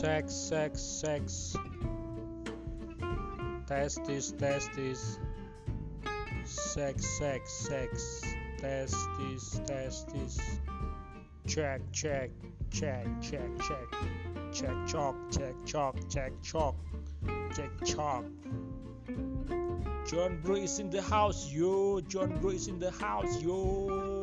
Sex, sex, sex. Testis, testis. Sex, sex, sex. Testis, testis. Check, check, check, check, check. Check, chalk, check, chalk, check, chalk. Check, chalk. John Bro is in the house, yo. John Bro is in the house, yo.